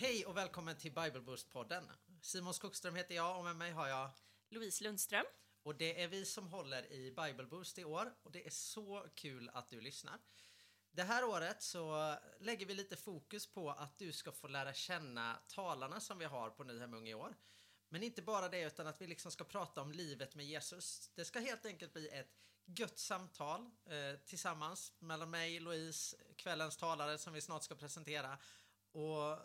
Hej och välkommen till Bible Boost-podden. Simon Skogström heter jag och med mig har jag Louise Lundström. och det är vi som håller i Bible Boost i år och det är så kul att du lyssnar. Det här året så lägger vi lite fokus på att du ska få lära känna talarna som vi har på Nyhem Ung i år. Men inte bara det utan att vi liksom ska prata om livet med Jesus. Det ska helt enkelt bli ett gött samtal eh, tillsammans mellan mig, Louise, kvällens talare som vi snart ska presentera och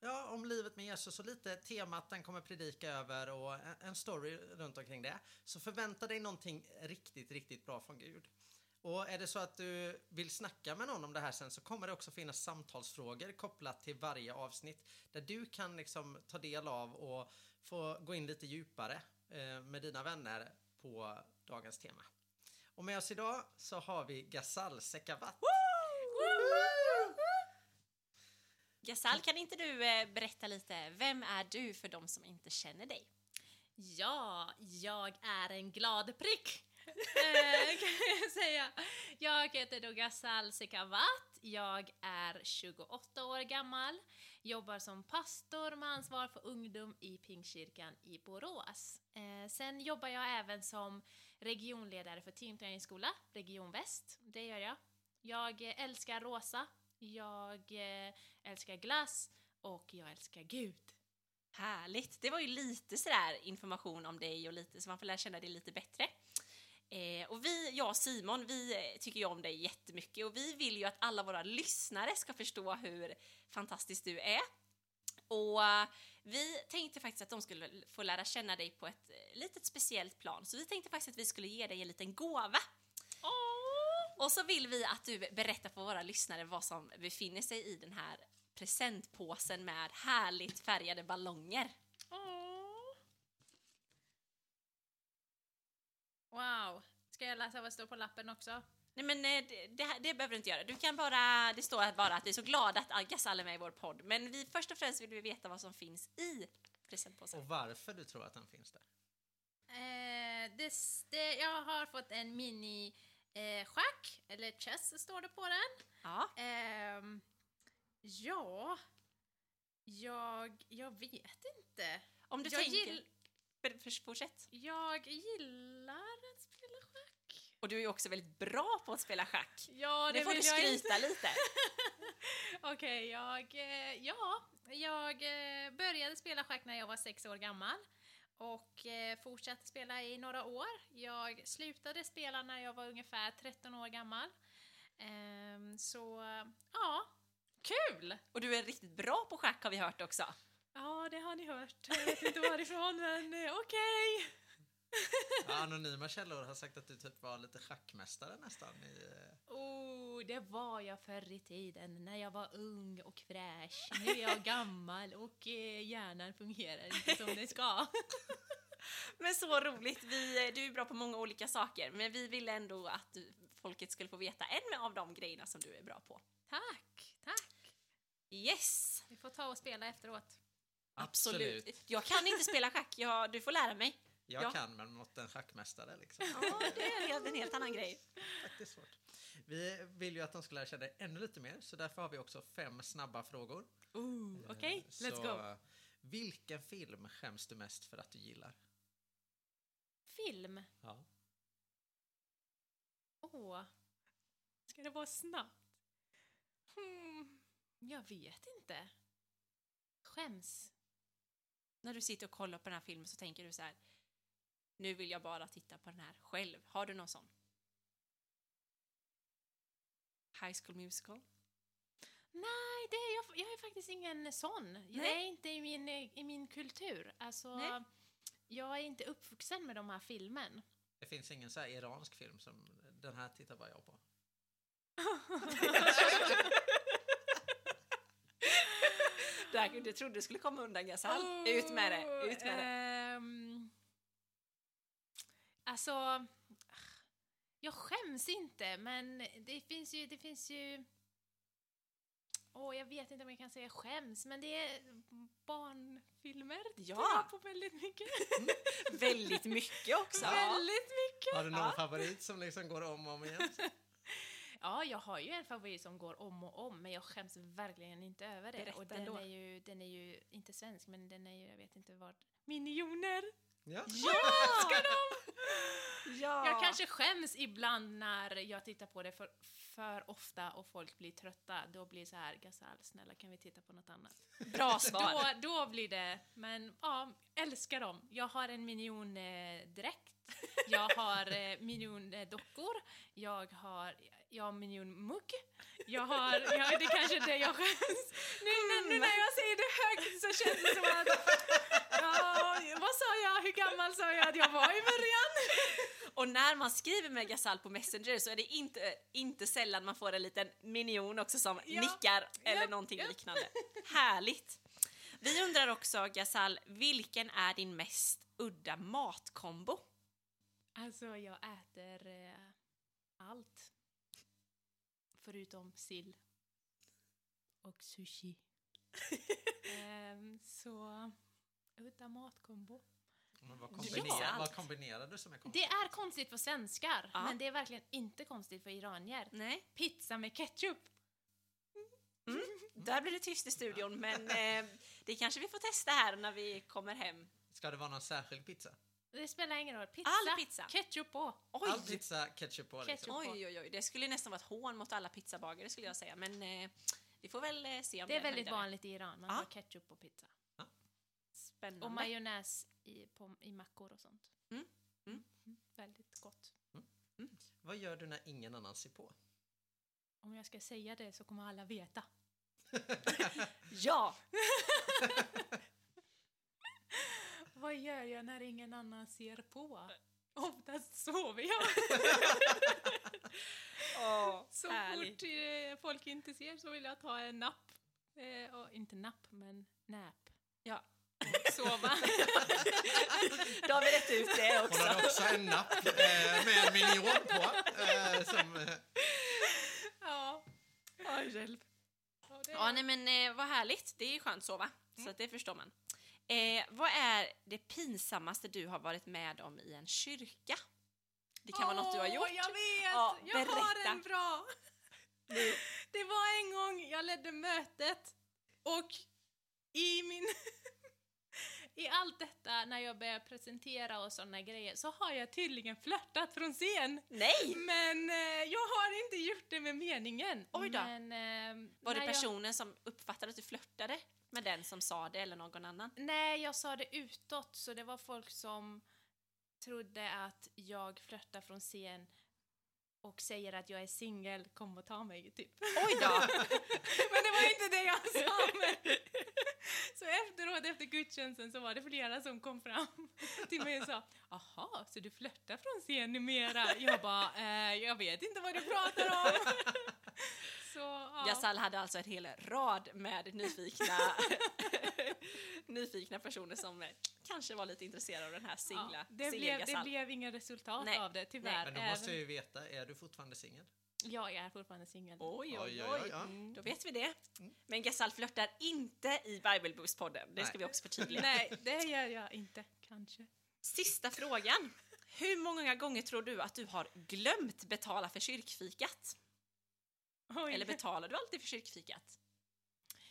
ja, om livet med Jesus och lite temat den kommer predika över och en- story runt omkring det. Så förvänta dig någonting riktigt, riktigt bra från Gud. Och är det så att du vill snacka med någon om det här sen så kommer det också finnas samtalsfrågor kopplat till varje avsnitt där du kan liksom ta del av och få gå in lite djupare eh, med dina vänner på dagens tema. Och med oss idag så har vi Ghazal Sekavat. Gasal, kan inte du eh, berätta lite, vem är du för de som inte känner dig? Ja, jag är en glad prick. eh, kan jag säga. Jag heter då Ghazal Sekavat. Jag är 28 år gammal. Jobbar som pastor med ansvar för ungdom i Pingstkyrkan i Borås. Eh, sen jobbar jag även som regionledare för teamträningsskola, Region Väst. Det gör jag. Jag älskar rosa. Jag eh, älskar glass och jag älskar Gud. Härligt! Det var ju lite sådär information om dig och lite, så man får lära känna dig lite bättre. Eh, och vi, jag och Simon, vi eh, tycker ju om dig jättemycket och vi vill ju att alla våra lyssnare ska förstå hur fantastisk du är. Och eh, vi tänkte faktiskt att de skulle få lära känna dig på ett litet speciellt plan, så vi tänkte faktiskt att vi skulle ge dig en liten gåva. Och så vill vi att du berättar för våra lyssnare vad som befinner sig i den här presentpåsen med härligt färgade ballonger. Åh. Wow. Ska jag läsa vad det står på lappen också? Nej men eh, det, det, det behöver du inte göra. Du kan bara, det står bara att vi är så glada att Gasal är med i vår podd. Men vi, först och främst vill vi veta vad som finns i presentpåsen. Och varför du tror att den finns där. Eh, det, det, jag har fått en mini eh, schack, eller chess står det på den. Ja. Ehm, ja, jag, jag vet inte. Om du jag, tänker... gill, Fortsätt. jag gillar att spela schack. Och du är ju också väldigt bra på att spela schack. Ja, Nu får du jag inte. skryta lite. Okej, jag, eh, ja, jag eh, började spela schack när jag var sex år gammal och eh, fortsatte spela i några år. Jag slutade spela när jag var ungefär 13 år gammal. Ehm, så, ja, kul! Och du är riktigt bra på schack har vi hört också. Ja, det har ni hört. Jag vet inte varifrån, men eh, okej. Ja, anonyma källor har sagt att du typ var lite schackmästare nästan. I, eh, Oh, det var jag förr i tiden när jag var ung och fräsch. Nu är jag gammal och eh, hjärnan fungerar inte som det ska. Men så roligt. Vi, du är bra på många olika saker, men vi ville ändå att folket skulle få veta en av de grejerna som du är bra på. Tack, tack. Yes! Vi får ta och spela efteråt. Absolut. Jag kan inte spela schack, jag, du får lära mig. Jag Ja. kan, men mot en schackmästare liksom. Ja, det är en helt, annan grej. Faktiskt svårt. Vi vill ju att de ska lära känna dig ännu lite mer, så därför har vi också fem snabba frågor. Ooh, Okej, Eh, let's så, go. Vilken film skäms du mest för att du gillar? Film. Ja. Åh. Ska det vara snabbt? Hmm. Jag vet inte. Skäms. När du sitter och kollar på den här filmen så tänker du så här, nu vill jag bara titta på den här själv. Har du någon sån? High School Musical? Nej, det är jag, jag är faktiskt ingen sån. Det är inte i min, i min kultur. Alltså, Nej. jag är inte uppvuxen med de här filmen. Det finns ingen så här iransk film som den här tittar bara jag på. Där, du trodde du skulle komma undan Gasal. Ut med det, ut med det. Ehm, alltså, jag skäms inte, men det finns ju, det finns ju... Åh, jag vet inte om jag kan säga skäms, men det är barnfilmer. Ja. på väldigt mycket. Väldigt mycket också. Väldigt mycket. Har du någon Ja. favorit som liksom går om och om igen? Ja, jag har ju en favorit som går om och om, men jag skäms verkligen inte över det. Berätta och den ändå. är, ju, den är ju inte svensk, men den är ju, jag vet inte vart, Minioner! Ja. Jag älskar dem! Ja! Jag kanske skäms ibland när jag tittar på det för, för ofta och folk blir trötta. Då blir det så här, Gasal, snälla kan vi titta på något annat? Bra svar. Då, då blir det, men ja, älskar dem. Jag har en miniondräkt, jag har eh, miniondockor, jag har, jag har minionmugg, jag har, ja, det är kanske det jag skäms. Nu, nu, nu när jag säger det högt så känns det som att, ja, gammal sa jag att jag var i början? Och när man skriver med Gasall på Messenger så är det inte, inte sällan man får en liten minion också som Ja. nickar eller Ja. någonting Ja. liknande. Härligt! Vi undrar också, Gasall, vilken är din mest udda matkombo? Alltså, jag äter eh, allt. Förutom sill. Och sushi. Ehm, så, udda matkombo. Men vad, Ja. kombinerar, vad kombinerar du som är kombo? Det är konstigt för svenskar, Ja. men det är verkligen inte konstigt för iranier. Nej, Pizza med ketchup. där blir det tyst i studion, men eh, det kanske vi får testa här när vi kommer hem. Ska det vara någon särskild pizza? Det spelar ingen roll. Pizza, All pizza. ketchup på. Oj! All pizza, ketchup på liksom. Ketchup. Oj, oj, oj, det skulle nästan vara ett hån mot alla pizzabagare skulle jag säga, men eh, vi får väl eh, se om Det är väldigt höjdare. vanligt i Iran, man Ja. har ketchup på pizza. Spännande. Och majonnäs i, på, i mackor och sånt. Mm, mm. Väldigt gott. Vad gör du när ingen annan ser på? Om jag ska säga det så kommer alla veta. Ja! Vad gör jag när ingen annan ser på? Oftast sover jag. Åh, Så härligt. fort eh, folk inte ser så vill jag ta en napp. Eh, och, inte napp, men nap. Ja. Sova. Då har vi rätt ut det Hon också. har också en napp eh, med en minion på. Eh, som, eh, ja. Oj, hjälp. Ja, det Ja, nej men eh, vad härligt. Det är ju skönt att sova, så att det förstår man. Eh, vad är det pinsammaste du har varit med om i en kyrka? Det kan vara något du har gjort. jag vet! Ja, jag har berätta. en bra! Det var en gång jag ledde mötet och i min... I allt detta, när jag börjar presentera och sådana grejer, så har jag tydligen flörtat från scen. Nej! Men eh, jag har inte gjort det med meningen. Oj då. Men, eh, Var det när jag- personen som uppfattade att du flörtade med den som sa det eller någon annan? Nej, jag sa det utåt, så det var folk som trodde att jag flörtar från scen och säger att jag är singel, kom och ta mig, typ. Oj då! Men det var inte det jag sa. Men... Så efteråt, efter gudstjänsten, så var det flera som kom fram till mig och sa Aha, så du flörtar från scen numera? Jag bara, eh, jag vet inte vad du pratar om. Så, ja. Gasal hade alltså en hel rad med nyfikna, nyfikna personer som eh, kanske var lite intresserade av den här singla, ja, det, blev, det blev inga resultat Nej, av det, tyvärr. men då måste jag ju veta, är du fortfarande singel? Jag är fortfarande singel. Oj, oj, Oj, oj. Mm, Då vet vi det. Men Gasal flörtar inte i Bible Boost-podden. Det ska Nej. vi också förtydliga. Nej, det gör jag inte, kanske. Sista frågan. Hur många gånger tror du att du har glömt betala för kyrkfikat? Oj. Eller betalar du alltid för kyrkfikat?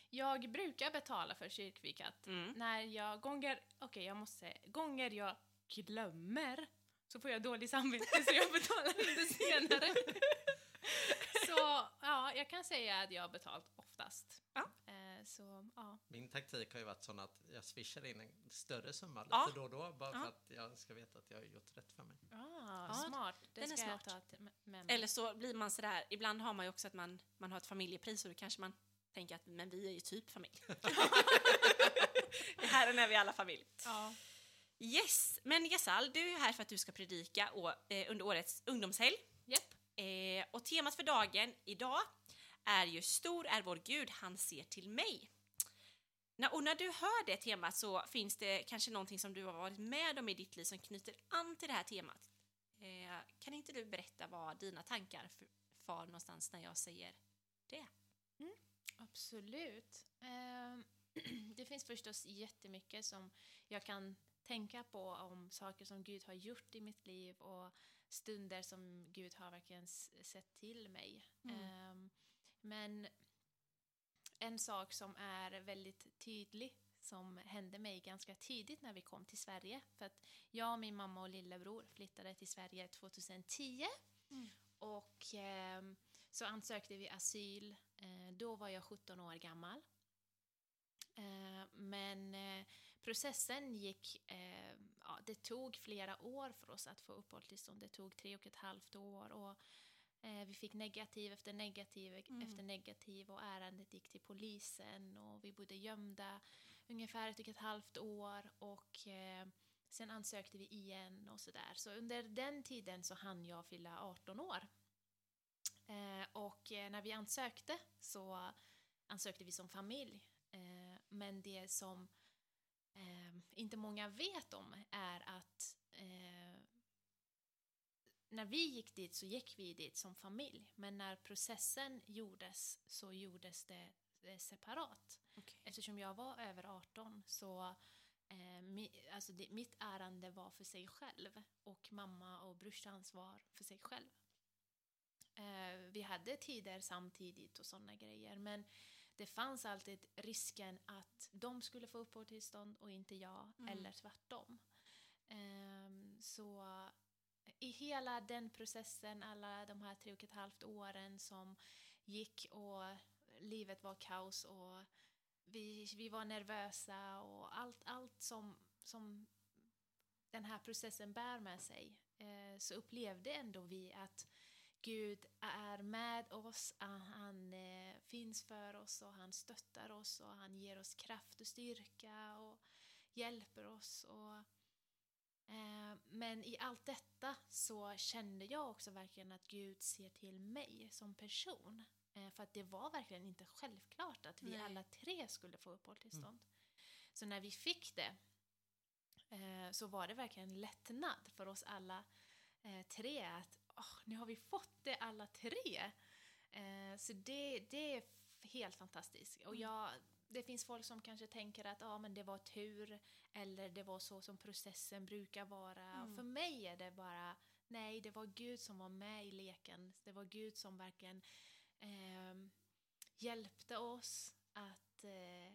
Jag brukar betala för kyrkfikat. Mm. När jag gånger, okej jag måste säga, gånger jag glömmer så får jag dålig samvete så jag betalar inte senare. så ja, jag kan säga att jag har betalt oftast. Ja. Eh, så ja. Min taktik har ju varit sån att jag swishar in en större summa lite Ja. då och då bara Ja. för att jag ska veta att jag har gjort rätt för mig. Ah, Ja, smart. Det den är smart. jag ta till, med mig. Eller så blir man sådär, ibland har man ju också att man, man har ett familjepris och då kanske man tänker att men vi är ju typ familj. här är vi alla familj. Ja. Yes, men Gasal, du är här för att du ska predika å, eh, under årets ungdomshelg. Japp. Eh, och temat för dagen idag är ju Stor är vår Gud, han ser till mig. Och när du hör det temat så finns det kanske någonting som du har varit med om i ditt liv som knyter an till det här temat. Eh, kan inte du berätta vad dina tankar far någonstans när jag säger det? Absolut. Ehm, det finns förstås jättemycket som jag kan tänka på om saker som Gud har gjort i mitt liv och stunder som Gud har verkligen sett till mig. Mm. Ehm, men en sak som är väldigt tydlig som hände mig ganska tidigt när vi kom till Sverige. För att jag, min mamma och lillebror flyttade till Sverige 2010. Mm. Och ehm, så ansökte vi asyl. Eh, då var jag 17 år gammal. Eh, men eh, processen gick, eh, ja, det tog flera år för oss att få uppehållstillstånd. Det tog tre och ett halvt år och eh, vi fick negativ efter negativ Mm. efter negativ och ärendet gick till polisen och vi bodde gömda ungefär ett och ett halvt år och eh, sen ansökte vi igen och sådär. Så under den tiden så hann jag fylla 18 år. Eh, och eh, när vi ansökte så ansökte vi som familj. Eh, men det som eh, inte många vet om är att eh, när vi gick dit så gick vi dit som familj. Men när processen gjordes så gjordes det eh, separat. Okej. Eftersom jag var över 18 så eh, mi, alltså det, mitt ärende var för sig själv och mamma och brorsans var för sig själv. Eh, vi hade tider samtidigt och sådana grejer men det fanns alltid risken att de skulle få uppehållstillstånd och inte jag Mm. eller tvärtom. Ehm, så i hela den processen, alla de här tre och ett halvt åren som gick och livet var kaos och vi, vi var nervösa och allt, allt som, som den här processen bär med sig eh, så upplevde ändå vi att Gud är med oss, han eh, finns för oss och han stöttar oss och han ger oss kraft och styrka och hjälper oss. Och, men i allt detta så kände jag också verkligen att Gud ser till mig som person. Eh, för att det var verkligen inte självklart att vi Nej. alla tre skulle få uppehållstillstånd. Så när vi fick det eh, så var det verkligen en lättnad för oss alla eh, tre att åh, nu har vi fått det alla tre. Eh, så det, det helt fantastiskt. Och jag, det finns folk som kanske tänker att ja, men det var tur eller det var så som processen brukar vara. Mm. För mig är det bara nej, det var Gud som var med i leken. Det var Gud som verkligen ehm, hjälpte oss att eh,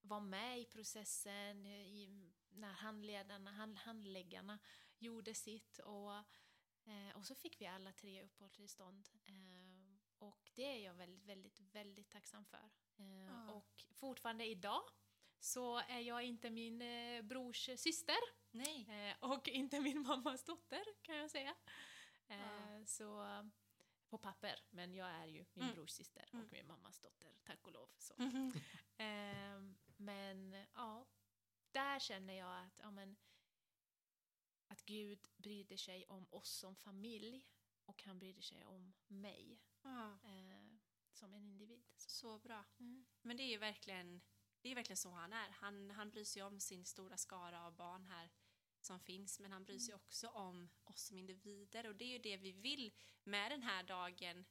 vara med i processen eh, i, när handledarna, hand, handläggarna gjorde sitt och, eh, och så fick vi alla tre uppehållstillstånd. Det är jag väldigt, väldigt, väldigt tacksam för. Eh, Ja. Och fortfarande idag så är jag inte min eh, brors syster eh, och inte min mammas dotter kan jag säga. Ja. Så på papper, men jag är ju min Mm. brors syster Mm. och min mammas dotter, tack och lov. Så. Ehm, men ja, där känner jag att, ja, men, att Gud brydde sig om oss som familj och han brydde sig om mig Ja, eh, som en individ. Så. så bra. Mm. Men det är ju verkligen, det är verkligen så han är. Han, han bryr sig om sin stora skara av barn här som finns, men han bryr sig också om oss som individer och det är ju det vi vill med den här dagen,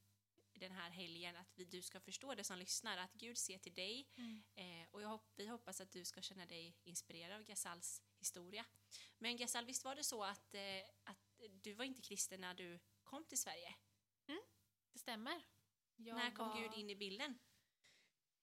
den här helgen, att vi, du ska förstå det som lyssnar, att Gud ser till dig eh, och hopp, vi hoppas att du ska känna dig inspirerad av Gasals historia. Men Gasal, visst var det så att, eh, att du var inte kristen när du kom till Sverige? Stämmer. Jag när kom var- Gud in i bilden?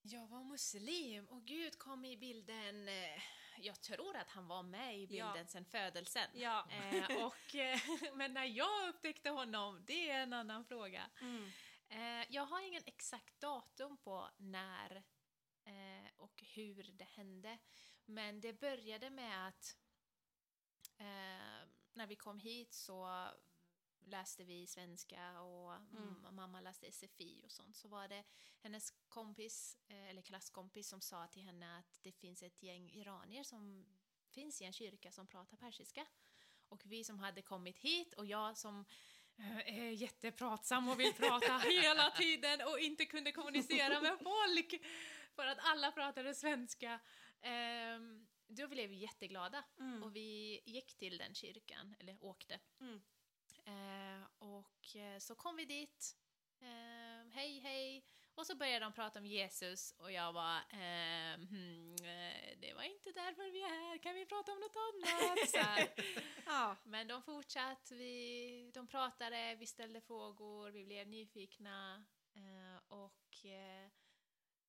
Jag var muslim och Gud kom i bilden. Eh, jag tror att han var med i bilden Ja. sedan födelsen. Ja. Eh, och, eh, men när jag upptäckte honom, det är en annan fråga. Mm. Eh, jag har ingen exakt datum på när eh, och hur det hände. Men det började med att eh, när vi kom hit så läste vi svenska och Mm. mamma läste SFI och sånt. Så var det hennes kompis, eh, eller klasskompis, som sa till henne att det finns ett gäng iranier som finns i en kyrka som pratar persiska. Och vi som hade kommit hit och jag som eh, är jättepratsam och vill prata hela tiden och inte kunde kommunicera med folk för att alla pratade svenska. Ehm, då blev vi jätteglada Mm. och vi gick till den kyrkan, eller åkte. Mm. Eh, och eh, så kom vi dit. Eh, hej, hej. Och så började de prata om Jesus och jag var ehm, hmm, eh, det var inte därför vi är här, kan vi prata om något annat? Så. Ja. Men de fortsatte, vi, de pratade, vi ställde frågor, vi blev nyfikna eh, och eh,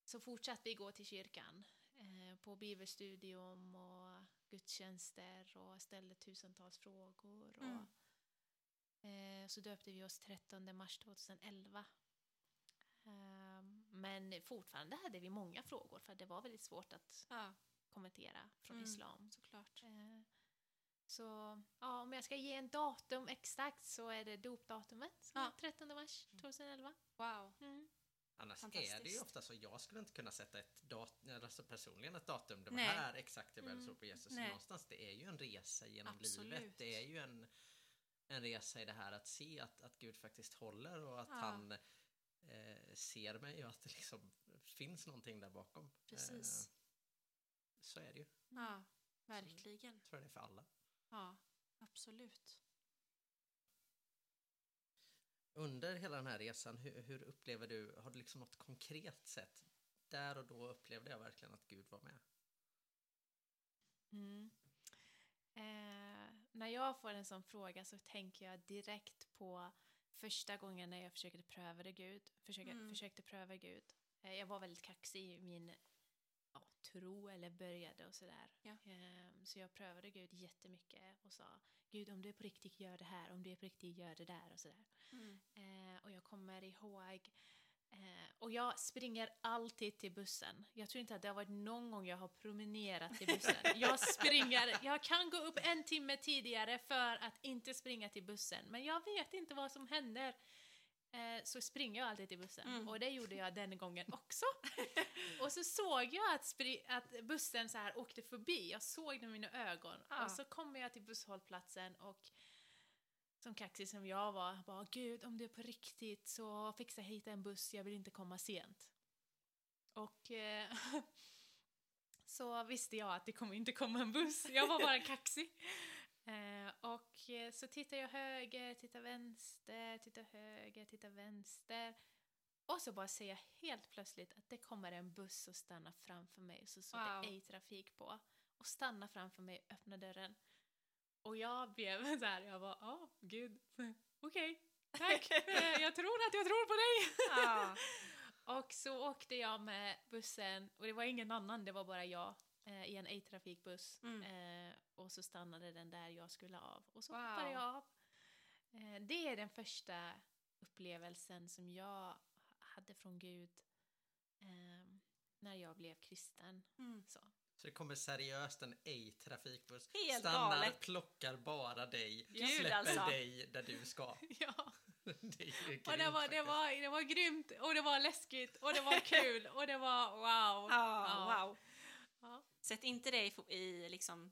så fortsatte vi gå till kyrkan eh, på bibelstudium och gudstjänster och ställde tusentals frågor. Och, Mm. Eh, så döpte vi oss 13 mars 2011. Eh, men fortfarande hade vi många frågor för det var väldigt svårt att ja, kommentera från Mm. islam. såklart. Eh, Så ja, om jag ska ge en datum exakt så är det dopdatumet, som Ja. är 13 mars 2011. Wow. Mm. Annars är det ju ofta så, jag skulle inte kunna sätta ett datum, alltså personligen ett datum, det var Nej. här exakt jag började Mm. tro på Jesus. Nej. Någonstans, det är ju en resa genom Absolut. livet. Det är ju en, en resa i det här att se att, att Gud faktiskt håller och att Ja. han eh, ser mig och att det liksom finns någonting där bakom. Precis. Eh, så är det ju. Ja, verkligen. Jag tror det är för alla. Ja, absolut. Under hela den här resan, hur, hur upplever du, har du liksom något konkret sätt? Där och då upplevde jag verkligen att Gud var med. Mm. Eh, när jag får en sån fråga så tänker jag direkt på första gången när jag försökte pröva det Gud, försöka, Mm. försökte pröva Gud. Eh, jag var väldigt kaxig i min ja, tro eller började och sådär. Ja. Eh, så jag prövade Gud jättemycket och sa Gud om du är på riktigt gör det här, om du är på riktigt gör det där och sådär. Mm. Eh, och jag kommer ihåg eh, och jag springer alltid till bussen. Jag tror inte att det har varit någon gång jag har promenerat till bussen. Jag springer, jag kan gå upp en timme tidigare för att inte springa till bussen. Men jag vet inte vad som händer. Eh, så springer jag alltid till bussen. Mm. Och det gjorde jag den gången också. och så såg jag att, att bussen så här åkte förbi. Jag såg det med mina ögon. Ja. Och så kommer jag till busshållplatsen och som kaxig som jag var, bara gud om det är på riktigt så fixa hit en buss, jag vill inte komma sent. Och eh, så visste jag att det kommer inte komma en buss, jag var bara kaxig. Eh, och eh, så tittar jag höger, tittar vänster, tittar höger, tittar vänster. Och så bara ser jag helt plötsligt att det kommer en buss och stannar framför mig. Så står Wow. det ej trafik på. Och stannar framför mig, öppnar dörren. Och jag blev så här, jag var, ja, gud, okej, tack, Eh, jag tror att jag tror på dig. Ja. Och så åkte jag med bussen, och det var ingen annan, det var bara jag, eh, i en ej-trafikbuss. Mm. Eh, och så stannade den där jag skulle av. Och så Wow. hoppade jag av. Eh, det är den första upplevelsen som jag hade från Gud när jag blev kristen. Mm. Så. Så det kommer seriöst en ej-trafikbuss, Helt stannar, galet. plockar bara dig, Gud, släpper alltså. dig där du ska. ja. det är ju grymt Och det var, det, var, det var grymt, och det var läskigt, och det var kul, och det var wow. Ja, wow. Ja. Sätt inte det i, fo- i liksom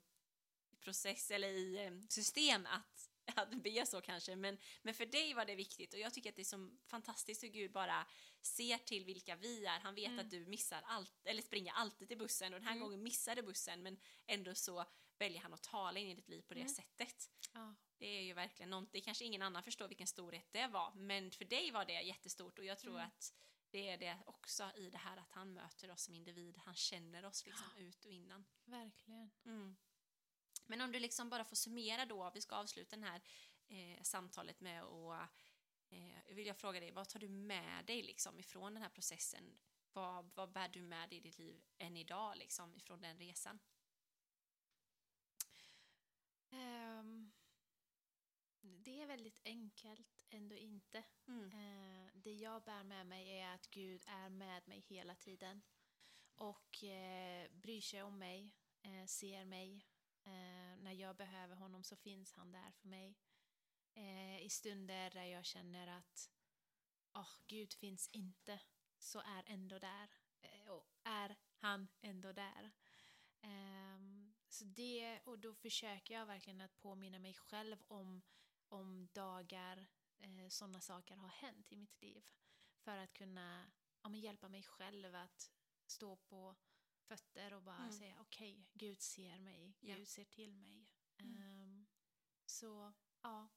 process eller i eh, system att, att be så kanske, men, men för dig var det viktigt och jag tycker att det är så fantastiskt hur Gud bara ser till vilka vi är. Han vet Mm. att du missar allt, eller springer alltid till bussen och den här Mm. gången missade bussen men ändå så väljer han att tala in i ditt liv på det Mm. sättet. Ja. Det är ju verkligen något, det kanske ingen annan förstår vilken storhet det var, men för dig var det jättestort och jag tror Mm. att det är det också i det här att han möter oss som individ, han känner oss liksom ut och innan. Verkligen. Men om du liksom bara får summera då, vi ska avsluta den här eh, samtalet med och eh, vill jag fråga dig, vad tar du med dig liksom ifrån den här processen? Vad, vad bär du med dig i ditt liv än idag liksom ifrån den resan? Ehm, det är väldigt enkelt, ändå inte. Mm. Eh, det jag bär med mig är att Gud är med mig hela tiden. Och eh, bryr sig om mig, eh, ser mig. Eh, när jag behöver honom så finns han där för mig. Eh, I stunder där jag känner att oh, Gud finns inte, så är ändå där. Eh, och är han ändå där. Ehm, så det, och då försöker jag verkligen att påminna mig själv om, om dagar eh, sådana saker har hänt i mitt liv. För att kunna ja, men hjälpa mig själv att stå på fötter och bara Mm. säga okej, Gud ser mig, Ja. Gud ser till mig. Mm. Ehm, så ja,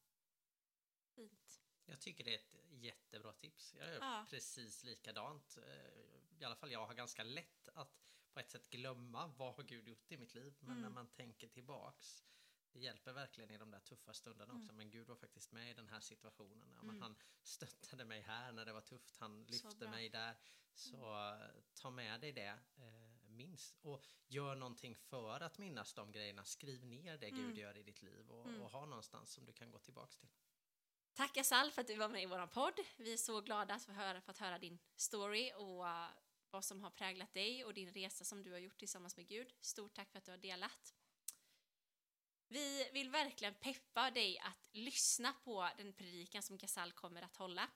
Fint. Jag tycker det är ett jättebra tips. Jag gör Ja. precis likadant. Eh, I alla fall jag har ganska lätt att på ett sätt glömma vad har Gud gjort i mitt liv. Men Mm. när man tänker tillbaks, det hjälper verkligen i de där tuffa stunderna Mm. också. Men Gud var faktiskt med i den här situationen. Ja, men Mm. Han stöttade mig här när det var tufft. Han lyfte. Mm. mig där. Så eh, ta med dig det. Minns. Och gör någonting för att minnas de grejerna. Skriv ner det Gud Mm. gör i ditt liv och, Mm. och ha någonstans som du kan gå tillbaks till. Tack Asal för att du var med i vår podd. Vi är så glada att få höra, fått höra din story och uh, vad som har präglat dig och din resa som du har gjort tillsammans med Gud. Stort tack för att du har delat. Vi vill verkligen peppa dig att lyssna på den predikan som Gasal kommer att hålla.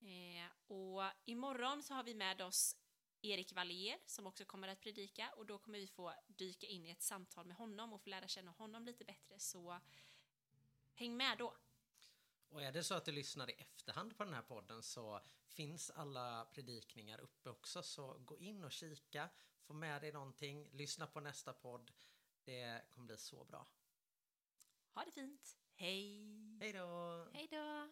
Eh, och imorgon så har vi med oss Erik Vallier som också kommer att predika och då kommer vi få dyka in i ett samtal med honom och få lära känna honom lite bättre så häng med då. Och är det så att du lyssnar i efterhand på den här podden så finns alla predikningar uppe också. Så gå in och kika, få med dig någonting, lyssna på nästa podd. Det kommer bli så bra. Ha det fint. Hej! Hej då! Hej då!